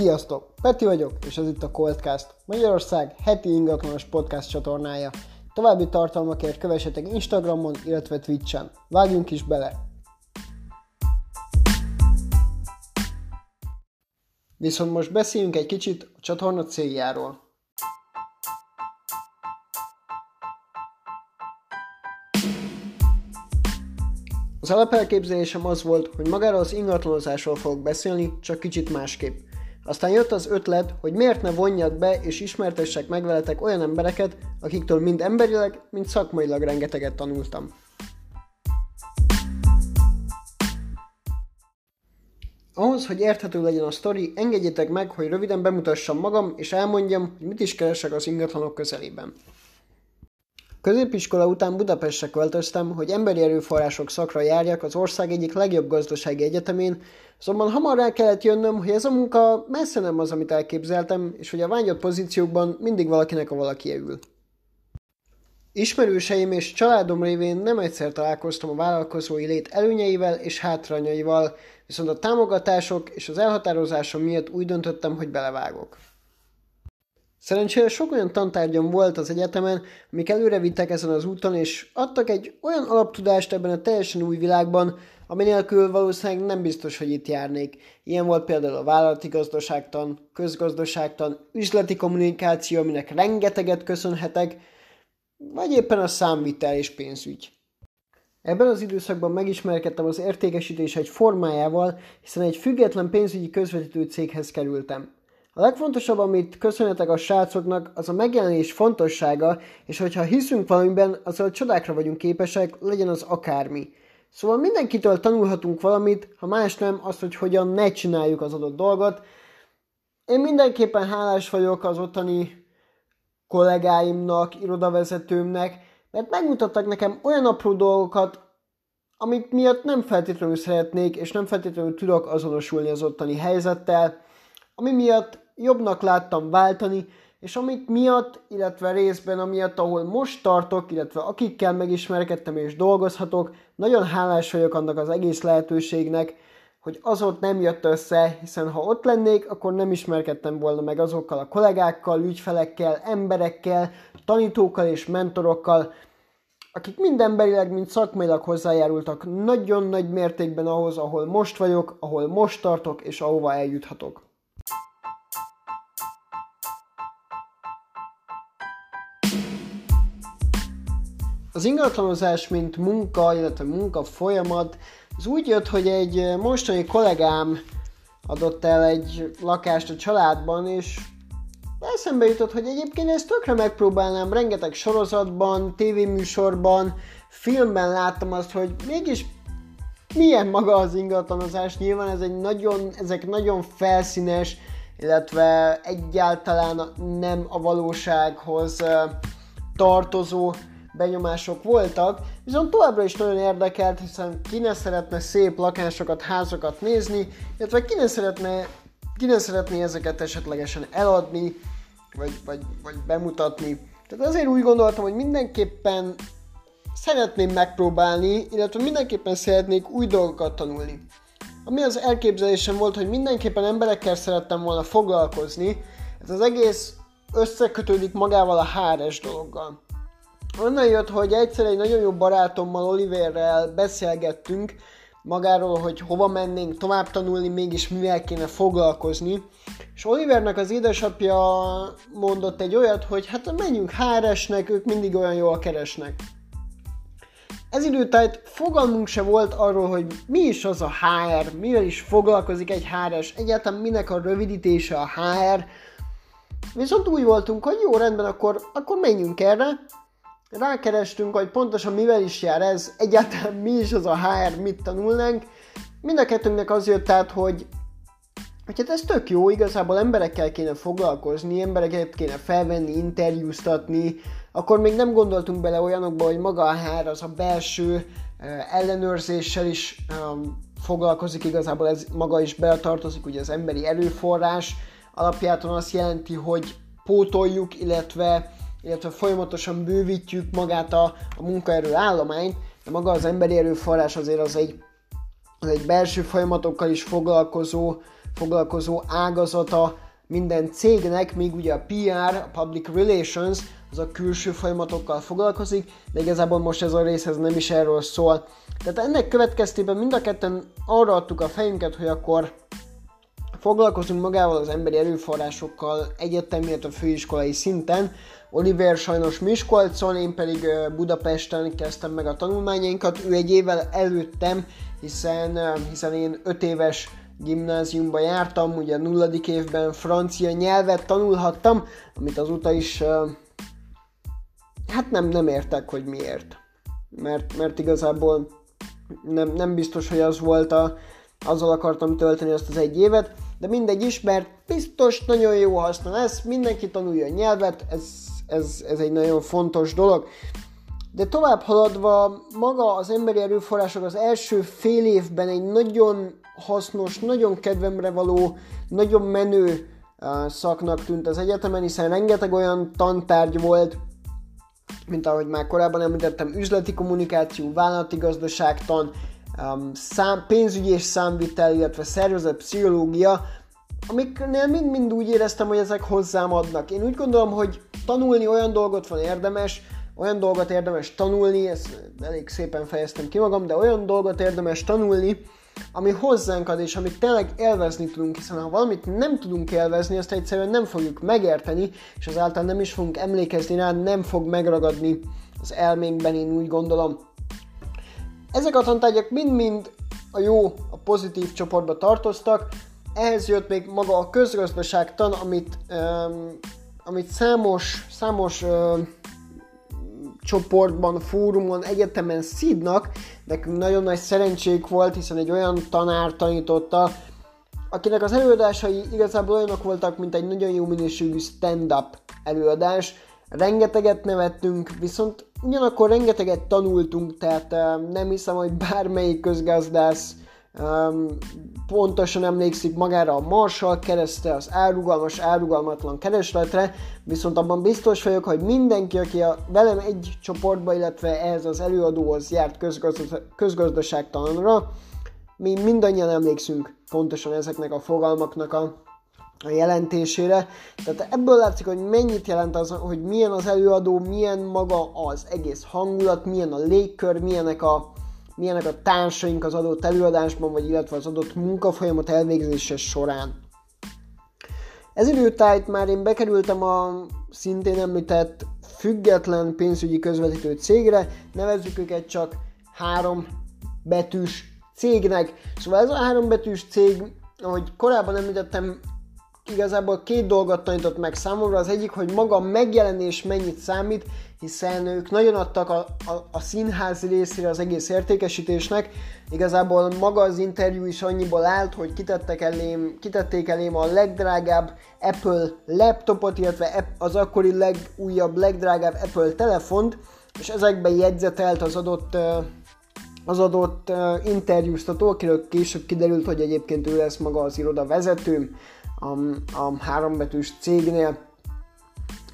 Sziasztok! Peti vagyok, és ez itt a Coldcast, Magyarország heti ingatlanos podcast csatornája. További tartalmakért kövessetek Instagramon, illetve Twitchen. Vágjunk is bele! Viszont most beszéljünk egy kicsit a csatorna céljáról. Az alapelképzelésem az volt, hogy magáról az ingatlanozásról fogok beszélni, csak kicsit másképp. Aztán jött az ötlet, hogy miért ne vonjak be és ismertessek meg veletek olyan embereket, akiktől mind emberileg, mind szakmailag rengeteget tanultam. Ahhoz, hogy érthető legyen a sztori, engedjétek meg, hogy röviden bemutassam magam, és elmondjam, hogy mit is keresek az ingatlanok közelében. Középiskola után Budapestre költöztem, hogy emberi erőforrások szakra járjak az ország egyik legjobb gazdasági egyetemén, azonban hamar rá kellett jönnöm, hogy ez a munka messze nem az, amit elképzeltem, és hogy a vágyott pozíciókban mindig valakinek a valaki ül. Ismerőseim és családom révén nem egyszer találkoztam a vállalkozói lét előnyeivel és hátrányaival, viszont a támogatások és az elhatározásom miatt úgy döntöttem, hogy belevágok. Szerencsére sok olyan tantárgyam volt az egyetemen, amik előre vittek ezen az úton, és adtak egy olyan alaptudást ebben a teljesen új világban, ami nélkül valószínűleg nem biztos, hogy itt járnék. Ilyen volt például a vállalati gazdaságtan, közgazdaságtan, üzleti kommunikáció, aminek rengeteget köszönhetek, vagy éppen a számvitel és pénzügy. Ebben az időszakban megismerkedtem az értékesítés egy formájával, hiszen egy független pénzügyi közvetítő céghez kerültem. A legfontosabb, amit köszönhetek a srácoknak, az a megjelenés fontossága, és hogyha hiszünk valamiben, azzal csodákra vagyunk képesek, legyen az akármi. Szóval mindenkitől tanulhatunk valamit, ha más nem, azt, hogy hogyan ne csináljuk az adott dolgot. Én mindenképpen hálás vagyok az ottani kollégáimnak, irodavezetőmnek, mert megmutattak nekem olyan apró dolgokat, amit miatt nem feltétlenül szeretnék, és nem feltétlenül tudok azonosulni az ottani helyzettel, ami miatt jobbnak láttam váltani, és amit miatt, illetve részben amiatt, ahol most tartok, illetve akikkel megismerkedtem és dolgozhatok, nagyon hálás vagyok annak az egész lehetőségnek, hogy az ott nem jött össze, hiszen ha ott lennék, akkor nem ismerkedtem volna meg azokkal a kollégákkal, ügyfelekkel, emberekkel, tanítókkal és mentorokkal, akik mind emberileg, mind szakmailag hozzájárultak nagyon nagy mértékben ahhoz, ahol most vagyok, ahol most tartok, és ahova eljuthatok. Az ingatlanozás, mint munka, illetve munka folyamat, az úgy jött, hogy egy mostani kollégám adott el egy lakást a családban, és eszembe jutott, hogy egyébként ezt tökre megpróbálnám, rengeteg sorozatban, tévéműsorban, filmben láttam azt, hogy mégis milyen maga az ingatlanozás. Nyilván ez egy nagyon, ezek nagyon felszínes, illetve egyáltalán nem a valósághoz tartozó benyomások voltak, viszont továbbra is nagyon érdekelt, hiszen ki ne szeretne szép lakásokat, házakat nézni, illetve ki ne szeretne, ki ne szeretné ezeket esetlegesen eladni, vagy, vagy, vagy bemutatni. Tehát azért úgy gondoltam, hogy mindenképpen szeretném megpróbálni, illetve mindenképpen szeretnék új dolgokat tanulni. Ami az elképzelésem volt, hogy mindenképpen emberekkel szerettem volna foglalkozni, ez az egész összekötődik magával a HRS dologgal onnan jött, hogy egyszer egy nagyon jó barátommal, Oliverrel beszélgettünk magáról, hogy hova mennénk tovább tanulni, mégis mivel kéne foglalkozni. És Olivernek az édesapja mondott egy olyat, hogy hát menjünk HRS-nek, ők mindig olyan jól keresnek. Ez időtájt fogalmunk se volt arról, hogy mi is az a HR, mivel is foglalkozik egy HRS, egyáltalán minek a rövidítése a HR. Viszont úgy voltunk, hogy jó, rendben, akkor, akkor menjünk erre, rákerestünk, hogy pontosan mivel is jár ez, egyáltalán mi is az a HR, mit tanulnánk. Mind a kettőnknek az jött át, hogy hogy hát ez tök jó, igazából emberekkel kéne foglalkozni, embereket kéne felvenni, interjúztatni, akkor még nem gondoltunk bele olyanokba, hogy maga a HR az a belső ellenőrzéssel is foglalkozik, igazából ez maga is beletartozik, ugye az emberi erőforrás alapjáton azt jelenti, hogy pótoljuk, illetve illetve folyamatosan bővítjük magát a, a munkaerő állományt, de maga az emberi erőforrás azért az egy, az egy belső folyamatokkal is foglalkozó foglalkozó ágazata minden cégnek, míg ugye a PR, a Public Relations, az a külső folyamatokkal foglalkozik, de igazából most ez a rész ez nem is erről szól. Tehát ennek következtében mind a ketten arra adtuk a fejünket, hogy akkor foglalkozunk magával az emberi erőforrásokkal egyetemi, illetve főiskolai szinten. Oliver sajnos Miskolcon, én pedig Budapesten kezdtem meg a tanulmányainkat, ő egy évvel előttem, hiszen, hiszen én 5 éves gimnáziumba jártam, ugye nulladik évben francia nyelvet tanulhattam, amit azóta is hát nem, nem értek, hogy miért. Mert, mert igazából nem, nem biztos, hogy az volt a, azzal akartam tölteni azt az egy évet, de mindegy is, mert biztos nagyon jó haszna lesz, mindenki tanulja a nyelvet, ez, ez, ez egy nagyon fontos dolog. De tovább haladva, maga az emberi erőforrások az első fél évben egy nagyon hasznos, nagyon kedvemre való, nagyon menő szaknak tűnt az egyetemen, hiszen rengeteg olyan tantárgy volt, mint ahogy már korábban említettem, üzleti kommunikáció, vállalati gazdaságtan, szám, pénzügyi és számvitel, illetve szervezet pszichológia, amiknél mind-mind úgy éreztem, hogy ezek hozzám adnak. Én úgy gondolom, hogy tanulni olyan dolgot van érdemes, olyan dolgot érdemes tanulni, ezt elég szépen fejeztem ki magam, de olyan dolgot érdemes tanulni, ami hozzánk ad, és amit tényleg élvezni tudunk, hiszen ha valamit nem tudunk élvezni, azt egyszerűen nem fogjuk megérteni, és azáltal nem is fogunk emlékezni rá, nem fog megragadni az elménkben, én úgy gondolom. Ezek a tantárgyak mind-mind a jó, a pozitív csoportba tartoztak, ehhez jött még maga a közgazdaságtan, amit, um, amit számos, számos um, csoportban, fórumon, egyetemen szídnak, nekünk nagyon nagy szerencsék volt, hiszen egy olyan tanár tanította, akinek az előadásai igazából olyanok voltak, mint egy nagyon jó minőségű stand-up előadás. Rengeteget nevettünk, viszont ugyanakkor rengeteget tanultunk, tehát nem hiszem, hogy bármelyik közgazdász pontosan emlékszik magára a Marshall keresztre, az árugalmas, árugalmatlan keresletre, viszont abban biztos vagyok, hogy mindenki, aki a, velem egy csoportba, illetve ehhez az előadóhoz járt közgazdas- közgazdaságtalanra, mi mindannyian emlékszünk pontosan ezeknek a fogalmaknak a, a jelentésére. Tehát ebből látszik, hogy mennyit jelent az, hogy milyen az előadó, milyen maga az egész hangulat, milyen a légkör, milyenek a, milyenek a társaink az adott előadásban, vagy illetve az adott munkafolyamat elvégzése során. Ez időtájt már én bekerültem a szintén említett független pénzügyi közvetítő cégre, nevezzük őket csak három betűs cégnek. Szóval ez a három betűs cég, ahogy korábban említettem, igazából két dolgot tanított meg számomra. Az egyik, hogy maga a megjelenés mennyit számít, hiszen ők nagyon adtak a, a, a színház részére az egész értékesítésnek. Igazából maga az interjú is annyiból állt, hogy kitettek elém, kitették elém a legdrágább Apple laptopot, illetve az akkori legújabb, legdrágább Apple telefont, és ezekben jegyzetelt az adott az adott interjúztató, akiről később kiderült, hogy egyébként ő lesz maga az iroda vezető a, a hárombetűs cégnél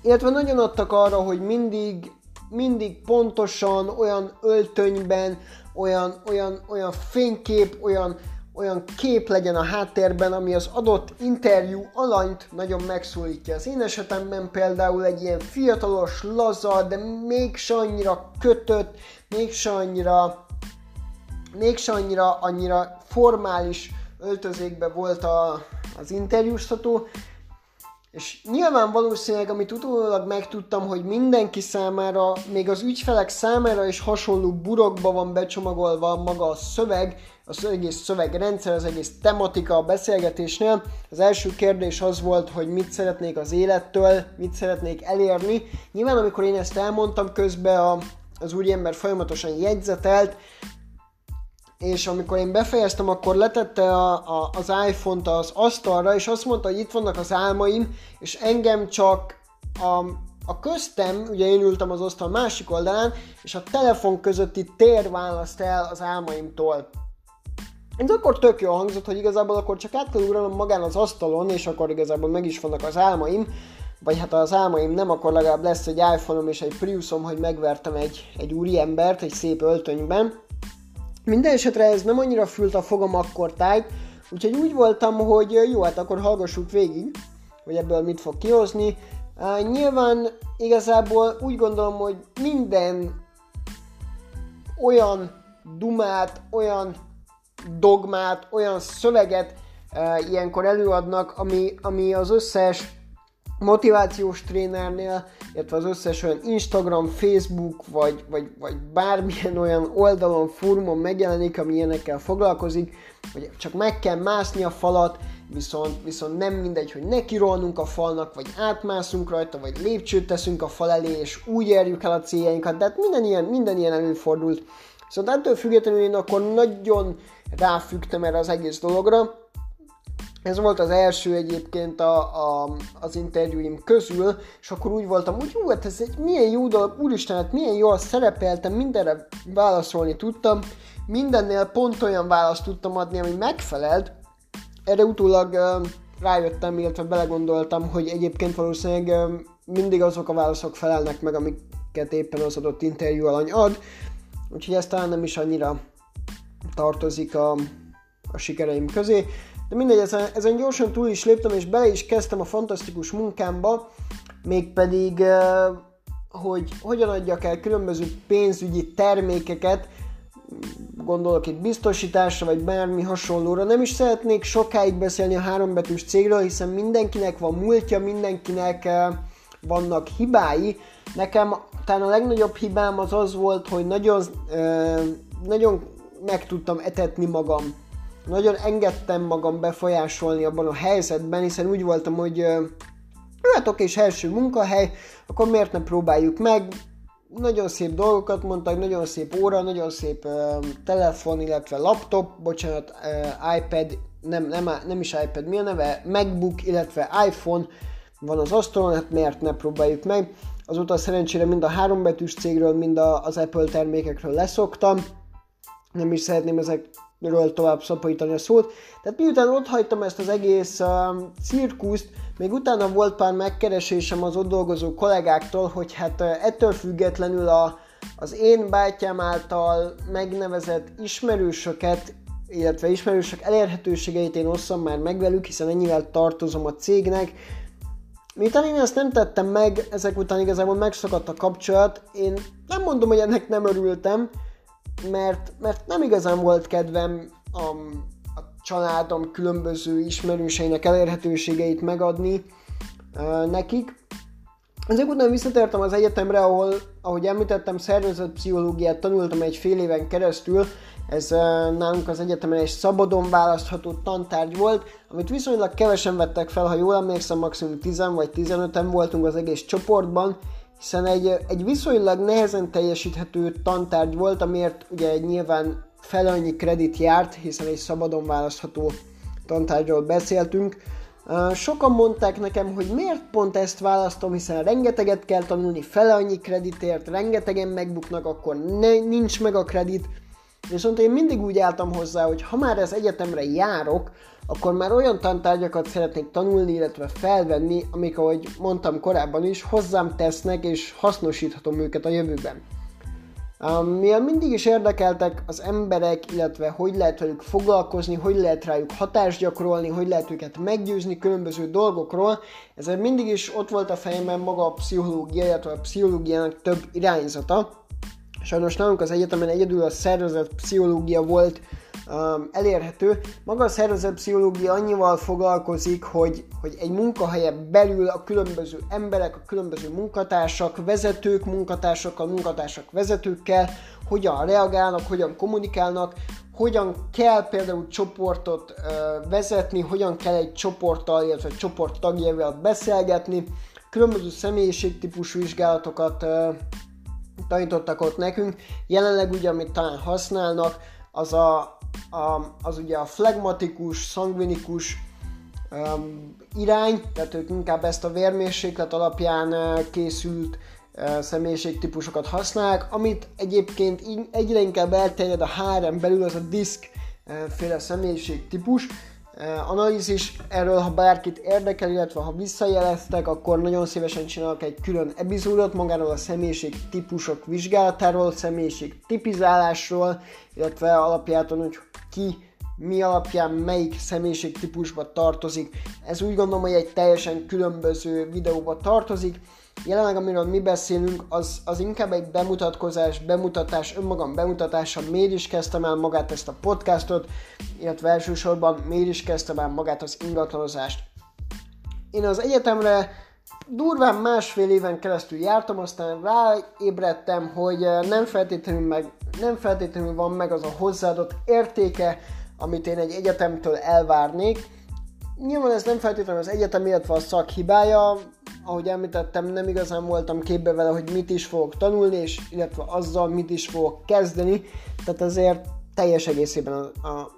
illetve nagyon adtak arra, hogy mindig, mindig pontosan olyan öltönyben, olyan, olyan, olyan fénykép, olyan, olyan kép legyen a háttérben, ami az adott interjú alanyt nagyon megszólítja. Az én esetemben például egy ilyen fiatalos, laza, de mégse annyira kötött, mégse annyira, mégse annyira, annyira formális öltözékbe volt a, az interjúztató, és nyilván valószínűleg, amit utólag megtudtam, hogy mindenki számára, még az ügyfelek számára is hasonló burokba van becsomagolva maga a szöveg, az egész szövegrendszer, az egész tematika a beszélgetésnél. Az első kérdés az volt, hogy mit szeretnék az élettől, mit szeretnék elérni. Nyilván, amikor én ezt elmondtam, közben a, az úriember folyamatosan jegyzetelt, és amikor én befejeztem, akkor letette a, a, az iPhone-t az asztalra, és azt mondta, hogy itt vannak az álmaim, és engem csak a, a köztem, ugye én ültem az asztal másik oldalán, és a telefon közötti tér választ el az álmaimtól. Ez akkor tök jó hangzott, hogy igazából akkor csak át kell ugranom magán az asztalon, és akkor igazából meg is vannak az álmaim, vagy hát az álmaim nem, akkor legalább lesz egy iPhone-om és egy Priusom, hogy megvertem egy, egy úri embert egy szép öltönyben. Minden esetre ez nem annyira fült a fogam akkor tájt, Úgyhogy úgy voltam, hogy jó, hát akkor hallgassuk végig, hogy ebből mit fog kihozni. Nyilván igazából úgy gondolom, hogy minden olyan dumát, olyan dogmát, olyan szöveget ilyenkor előadnak, ami, ami az összes motivációs trénernél, illetve az összes olyan Instagram, Facebook, vagy, vagy, vagy bármilyen olyan oldalon, fórumon megjelenik, ami ilyenekkel foglalkozik, hogy csak meg kell mászni a falat, viszont, viszont nem mindegy, hogy nekirolnunk a falnak, vagy átmászunk rajta, vagy lépcsőt teszünk a fal elé, és úgy érjük el a céljainkat, de hát minden ilyen, minden ilyen előfordult. Szóval ettől függetlenül én akkor nagyon ráfügtem erre az egész dologra, ez volt az első egyébként a, a, az interjúim közül, és akkor úgy voltam, hogy jó, hát ez egy milyen jó dolog, úristen, hát milyen jól szerepeltem, mindenre válaszolni tudtam, mindennél pont olyan választ tudtam adni, ami megfelelt. Erre utólag uh, rájöttem, illetve belegondoltam, hogy egyébként valószínűleg uh, mindig azok a válaszok felelnek meg, amiket éppen az adott interjú alany ad, úgyhogy ez talán nem is annyira tartozik a, a sikereim közé. De mindegy, ezen, ezen gyorsan túl is léptem, és bele is kezdtem a fantasztikus munkámba, mégpedig, hogy hogyan adjak el különböző pénzügyi termékeket, gondolok itt biztosításra, vagy bármi hasonlóra. Nem is szeretnék sokáig beszélni a hárombetűs cégről, hiszen mindenkinek van múltja, mindenkinek vannak hibái. Nekem talán a legnagyobb hibám az az volt, hogy nagyon, nagyon meg tudtam etetni magam nagyon engedtem magam befolyásolni abban a helyzetben, hiszen úgy voltam, hogy hát oké, és első munkahely, akkor miért ne próbáljuk meg, nagyon szép dolgokat mondtak, nagyon szép óra, nagyon szép uh, telefon, illetve laptop, bocsánat, uh, iPad, nem, nem, nem is iPad, mi a neve? MacBook, illetve iPhone van az asztalon, hát miért ne próbáljuk meg. Azóta szerencsére mind a hárombetűs cégről, mind a, az Apple termékekről leszoktam. Nem is szeretném ezek ről tovább szaporítani a szót. Tehát miután ott hagytam ezt az egész uh, cirkuszt, még utána volt pár megkeresésem az ott dolgozó kollégáktól, hogy hát uh, ettől függetlenül a, az én bátyám által megnevezett ismerősöket, illetve ismerősök elérhetőségeit én osszam már meg velük, hiszen ennyivel tartozom a cégnek. Miután én ezt nem tettem meg, ezek után igazából megszakadt a kapcsolat, én nem mondom, hogy ennek nem örültem, mert, mert nem igazán volt kedvem a, a családom különböző ismerőseinek elérhetőségeit megadni uh, nekik. Ezek után visszatértem az egyetemre, ahol, ahogy említettem, szervezetpszichológiát tanultam egy fél éven keresztül. Ez uh, nálunk az egyetemen egy szabadon választható tantárgy volt, amit viszonylag kevesen vettek fel, ha jól emlékszem, maximum 10 vagy 15-en voltunk az egész csoportban, hiszen egy, egy viszonylag nehezen teljesíthető tantárgy volt, amiért ugye nyilván fel annyi kredit járt, hiszen egy szabadon választható tantárgyról beszéltünk. Sokan mondták nekem, hogy miért pont ezt választom, hiszen rengeteget kell tanulni, fele annyi kreditért, rengetegen megbuknak, akkor ne, nincs meg a kredit. Viszont én mindig úgy álltam hozzá, hogy ha már ez egyetemre járok, akkor már olyan tantárgyakat szeretnék tanulni, illetve felvenni, amik, ahogy mondtam korábban is, hozzám tesznek, és hasznosíthatom őket a jövőben. Mivel mindig is érdekeltek az emberek, illetve hogy lehet velük foglalkozni, hogy lehet rájuk hatást gyakorolni, hogy lehet őket meggyőzni különböző dolgokról, ezért mindig is ott volt a fejemben maga a pszichológia, illetve a pszichológiának több irányzata. Sajnos nálunk az egyetemen egyedül a szervezet pszichológia volt um, elérhető. Maga a szervezetpszichológia annyival foglalkozik, hogy, hogy egy munkahelyen belül a különböző emberek, a különböző munkatársak, vezetők munkatársakkal, munkatársak vezetőkkel hogyan reagálnak, hogyan kommunikálnak, hogyan kell például csoportot uh, vezetni, hogyan kell egy csoporttal, illetve csoport tagjával beszélgetni, különböző személyiségtípusú vizsgálatokat uh, tanítottak ott nekünk. Jelenleg ugye, amit talán használnak, az a a, az ugye a flegmatikus, szangvinikus um, irány, tehát ők inkább ezt a vérmérséklet alapján készült személyiségtípusokat használják, amit egyébként egyre inkább elterjed a HRM belül, az a disk uh, féle személyiségtípus, Uh, analízis, erről ha bárkit érdekel, illetve ha visszajeleztek, akkor nagyon szívesen csinálok egy külön epizódot magáról a személyiség típusok vizsgálatáról, személyiség tipizálásról, illetve alapjáton, hogy ki mi alapján melyik személyiségtípusba tartozik. Ez úgy gondolom, hogy egy teljesen különböző videóba tartozik. Jelenleg, amiről mi beszélünk, az, az inkább egy bemutatkozás, bemutatás, önmagam bemutatása. Miért is kezdtem el magát ezt a podcastot, illetve elsősorban miért is kezdtem el magát az ingatlanozást. Én az egyetemre durván másfél éven keresztül jártam, aztán ráébredtem, hogy nem feltétlenül, meg, nem feltétlenül van meg az a hozzáadott értéke, amit én egy egyetemtől elvárnék. Nyilván ez nem feltétlenül az egyetem, illetve a szak hibája, ahogy említettem, nem igazán voltam képbe vele, hogy mit is fogok tanulni, és illetve azzal mit is fogok kezdeni, tehát azért teljes egészében a, a,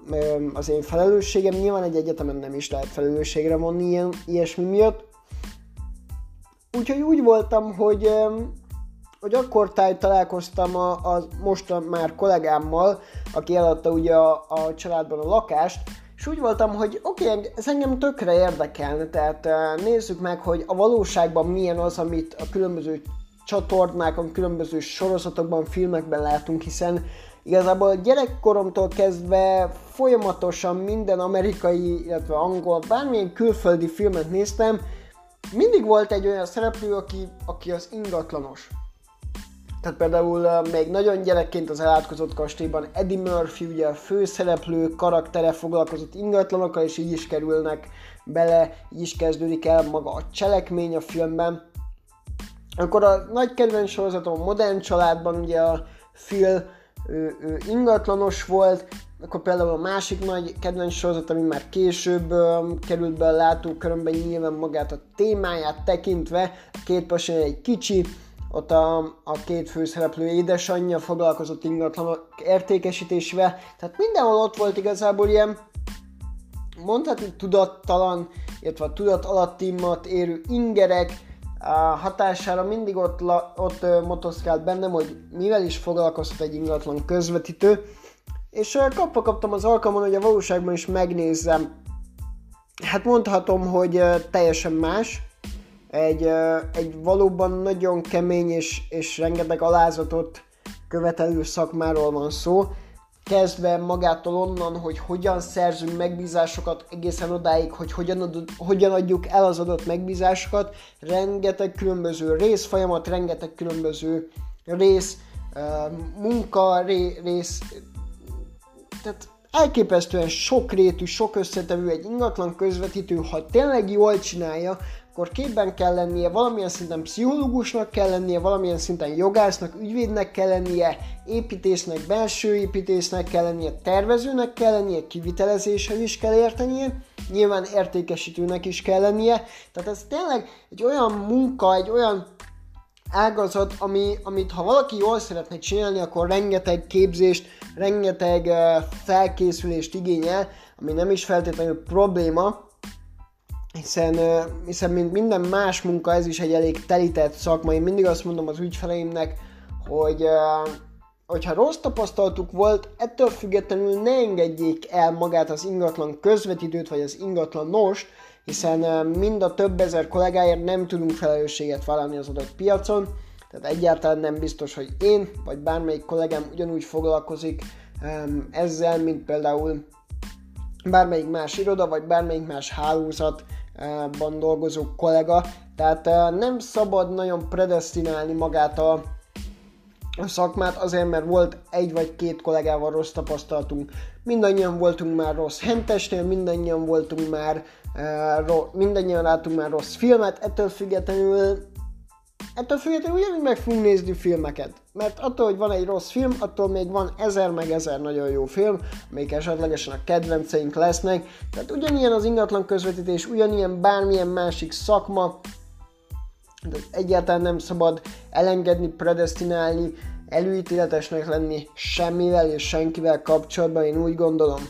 az én felelősségem. Nyilván egy egyetemen nem is lehet felelősségre vonni ilyen, ilyesmi miatt. Úgyhogy úgy voltam, hogy hogy akkor táj találkoztam a, a most már kollégámmal, aki eladta ugye a, a családban a lakást, és úgy voltam, hogy oké, okay, ez engem tökre érdekelne, tehát nézzük meg, hogy a valóságban milyen az, amit a különböző csatornákon, különböző sorozatokban, filmekben látunk, hiszen igazából gyerekkoromtól kezdve folyamatosan minden amerikai, illetve angol, bármilyen külföldi filmet néztem, mindig volt egy olyan szereplő, aki, aki az ingatlanos. Tehát például még nagyon gyerekként az elátkozott kastélyban Eddie Murphy, ugye a főszereplő karaktere foglalkozott ingatlanokkal, és így is kerülnek bele, így is kezdődik el maga a cselekmény a filmben. Akkor a nagy kedvenc sorozatom a Modern Családban ugye a Phil ő, ő ingatlanos volt, akkor például a másik nagy kedvenc sorozat, ami már később um, került be a látókörömben, nyilván magát a témáját tekintve, a két passion egy kicsi, ott a, a két főszereplő édesanyja foglalkozott ingatlanok értékesítésével, tehát mindenhol ott volt igazából ilyen, mondhatni tudattalan, illetve tudat alattimat érő ingerek, a hatására mindig ott, ott motoszkált bennem, hogy mivel is foglalkozhat egy ingatlan közvetítő, és kapva kaptam az alkalmon, hogy a valóságban is megnézzem. Hát mondhatom, hogy teljesen más, egy, egy valóban nagyon kemény és, és rengeteg alázatot követelő szakmáról van szó, kezdve magától onnan, hogy hogyan szerzünk megbízásokat, egészen odáig, hogy hogyan, ad, hogyan adjuk el az adott megbízásokat, rengeteg különböző részfolyamat, rengeteg különböző rész, munka, rész, tehát elképesztően sokrétű, sok összetevő egy ingatlan közvetítő, ha tényleg jól csinálja, akkor képben kell lennie, valamilyen szinten pszichológusnak kell lennie, valamilyen szinten jogásznak, ügyvédnek kell lennie, építésznek, belső építésznek kell lennie, tervezőnek kell lennie, kivitelezéssel is kell értenie, nyilván értékesítőnek is kell lennie. Tehát ez tényleg egy olyan munka, egy olyan ágazat, ami, amit ha valaki jól szeretne csinálni, akkor rengeteg képzést, rengeteg uh, felkészülést igényel, ami nem is feltétlenül probléma, hiszen, hiszen mint minden más munka, ez is egy elég telített szakma. Én mindig azt mondom az ügyfeleimnek, hogy hogyha rossz tapasztalatuk volt, ettől függetlenül ne engedjék el magát az ingatlan közvetítőt, vagy az ingatlan nost, hiszen mind a több ezer kollégáért nem tudunk felelősséget vállalni az adott piacon, tehát egyáltalán nem biztos, hogy én, vagy bármelyik kollégám ugyanúgy foglalkozik ezzel, mint például bármelyik más iroda, vagy bármelyik más hálózat, ban dolgozó kollega, tehát nem szabad nagyon predestinálni magát a, szakmát, azért mert volt egy vagy két kollégával rossz tapasztalatunk. Mindannyian voltunk már rossz hentesnél, mindannyian voltunk már, mindannyian láttunk már rossz filmet, ettől függetlenül ettől függetlenül ugyanúgy meg fogunk nézni filmeket. Mert attól, hogy van egy rossz film, attól még van ezer meg ezer nagyon jó film, amelyik esetlegesen a kedvenceink lesznek. Tehát ugyanilyen az ingatlan közvetítés, ugyanilyen bármilyen másik szakma, de egyáltalán nem szabad elengedni, predestinálni, előítéletesnek lenni semmivel és senkivel kapcsolatban, én úgy gondolom.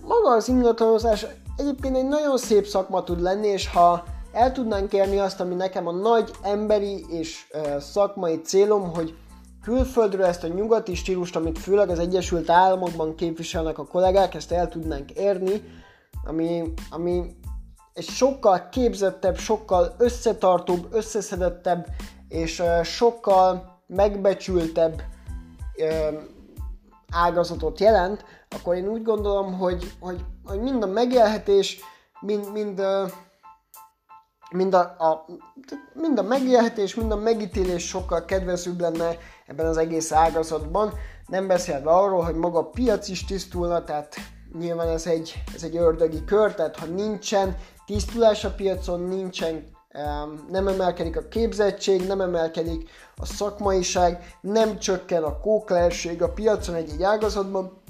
Maga az ingatlanozás egyébként egy nagyon szép szakma tud lenni, és ha el tudnánk érni azt, ami nekem a nagy emberi és szakmai célom, hogy külföldről ezt a nyugati stílust, amit főleg az Egyesült Államokban képviselnek a kollégák, ezt el tudnánk érni, ami, ami egy sokkal képzettebb, sokkal összetartóbb, összeszedettebb és sokkal megbecsültebb ágazatot jelent, akkor én úgy gondolom, hogy, hogy, hogy mind a megélhetés, mind, mind, mind, a, a, mind a megélhetés, mind a megítélés sokkal kedvezőbb lenne ebben az egész ágazatban, nem beszélve arról, hogy maga a piac is tisztulna, tehát nyilván ez egy, ez egy ördögi kör, tehát ha nincsen tisztulás a piacon, nincsen nem emelkedik a képzettség, nem emelkedik a szakmaiság, nem csökken a kóklerség a piacon egy-egy ágazatban,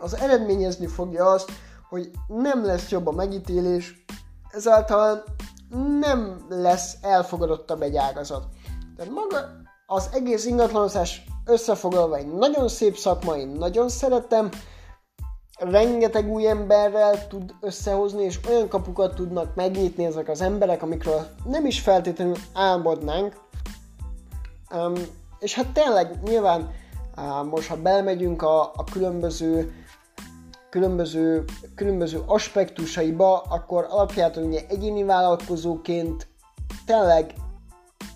az eredményezni fogja azt, hogy nem lesz jobb a megítélés, ezáltal nem lesz elfogadottabb egy ágazat. Tehát maga az egész ingatlanozás összefoglalva egy nagyon szép szakma, én nagyon szeretem, rengeteg új emberrel tud összehozni, és olyan kapukat tudnak megnyitni ezek az emberek, amikről nem is feltétlenül álmodnánk. Um, és hát tényleg nyilván uh, most, ha belemegyünk a, a különböző különböző, különböző aspektusaiba, akkor alapjától ugye egyéni vállalkozóként tényleg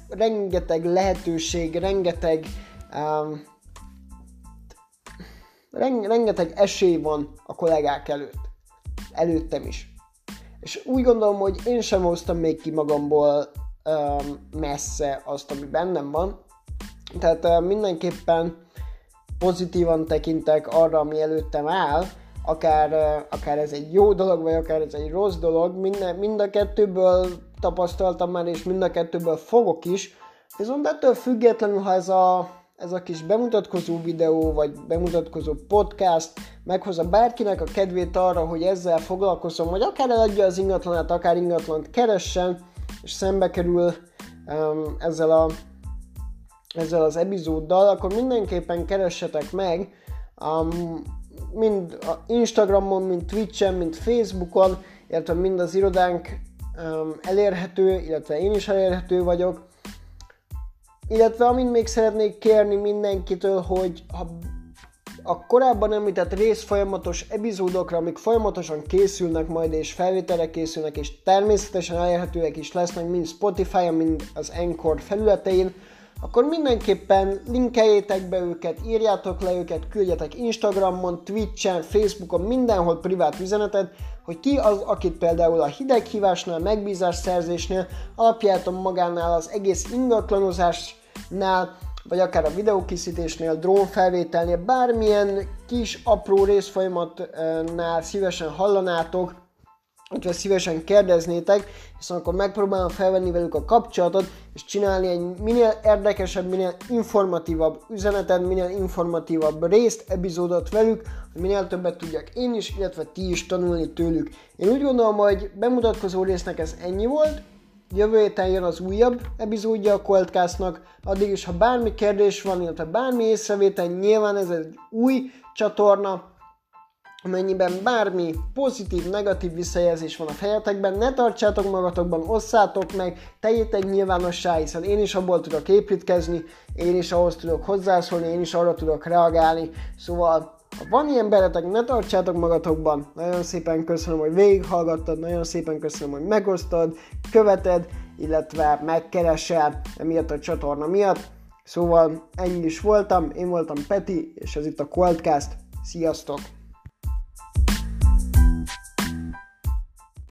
rengeteg lehetőség, rengeteg um, rengeteg esély van a kollégák előtt. Előttem is. És úgy gondolom, hogy én sem hoztam még ki magamból um, messze azt, ami bennem van. Tehát uh, mindenképpen pozitívan tekintek arra, ami előttem áll, akár, akár ez egy jó dolog, vagy akár ez egy rossz dolog, mind, mind a kettőből tapasztaltam már, és mind a kettőből fogok is, viszont ettől függetlenül, ha ez a ez a kis bemutatkozó videó, vagy bemutatkozó podcast meghozza bárkinek a kedvét arra, hogy ezzel foglalkozom, vagy akár eladja az ingatlanát, akár ingatlant keressen, és szembe kerül um, ezzel, a, ezzel az epizóddal, akkor mindenképpen keressetek meg, um, mind a Instagramon, mind Twitchen, mind Facebookon, illetve mind az irodánk um, elérhető, illetve én is elérhető vagyok, illetve amint még szeretnék kérni mindenkitől, hogy ha a korábban említett rész folyamatos epizódokra, amik folyamatosan készülnek majd, és felvételre készülnek, és természetesen elérhetőek is lesznek mind Spotify-on, mind az Encore felületein, akkor mindenképpen linkeljétek be őket, írjátok le őket, küldjetek Instagramon, Twitchen, Facebookon, mindenhol privát üzenetet, hogy ki az, akit például a hideghívásnál, megbízás szerzésnél, alapjáton magánál az egész ingatlanozásnál, vagy akár a videókészítésnél, drónfelvételnél, bármilyen kis apró részfolyamatnál szívesen hallanátok, hogyha szívesen kérdeznétek, hiszen akkor megpróbálom felvenni velük a kapcsolatot, és csinálni egy minél érdekesebb, minél informatívabb üzenetet, minél informatívabb részt, epizódot velük, hogy minél többet tudjak én is, illetve ti is tanulni tőlük. Én úgy gondolom, hogy bemutatkozó résznek ez ennyi volt, jövő héten jön az újabb epizódja a Coldcastnak, addig is, ha bármi kérdés van, illetve bármi észrevétel, nyilván ez egy új csatorna, amennyiben bármi pozitív, negatív visszajelzés van a fejetekben, ne tartsátok magatokban, osszátok meg, tegyétek nyilvánossá, hiszen én is abból tudok építkezni, én is ahhoz tudok hozzászólni, én is arra tudok reagálni, szóval ha van ilyen beretek, ne tartsátok magatokban. Nagyon szépen köszönöm, hogy végighallgattad, nagyon szépen köszönöm, hogy megosztod, követed, illetve megkeresel emiatt a csatorna miatt. Szóval ennyi is voltam, én voltam Peti, és ez itt a Coldcast. Sziasztok!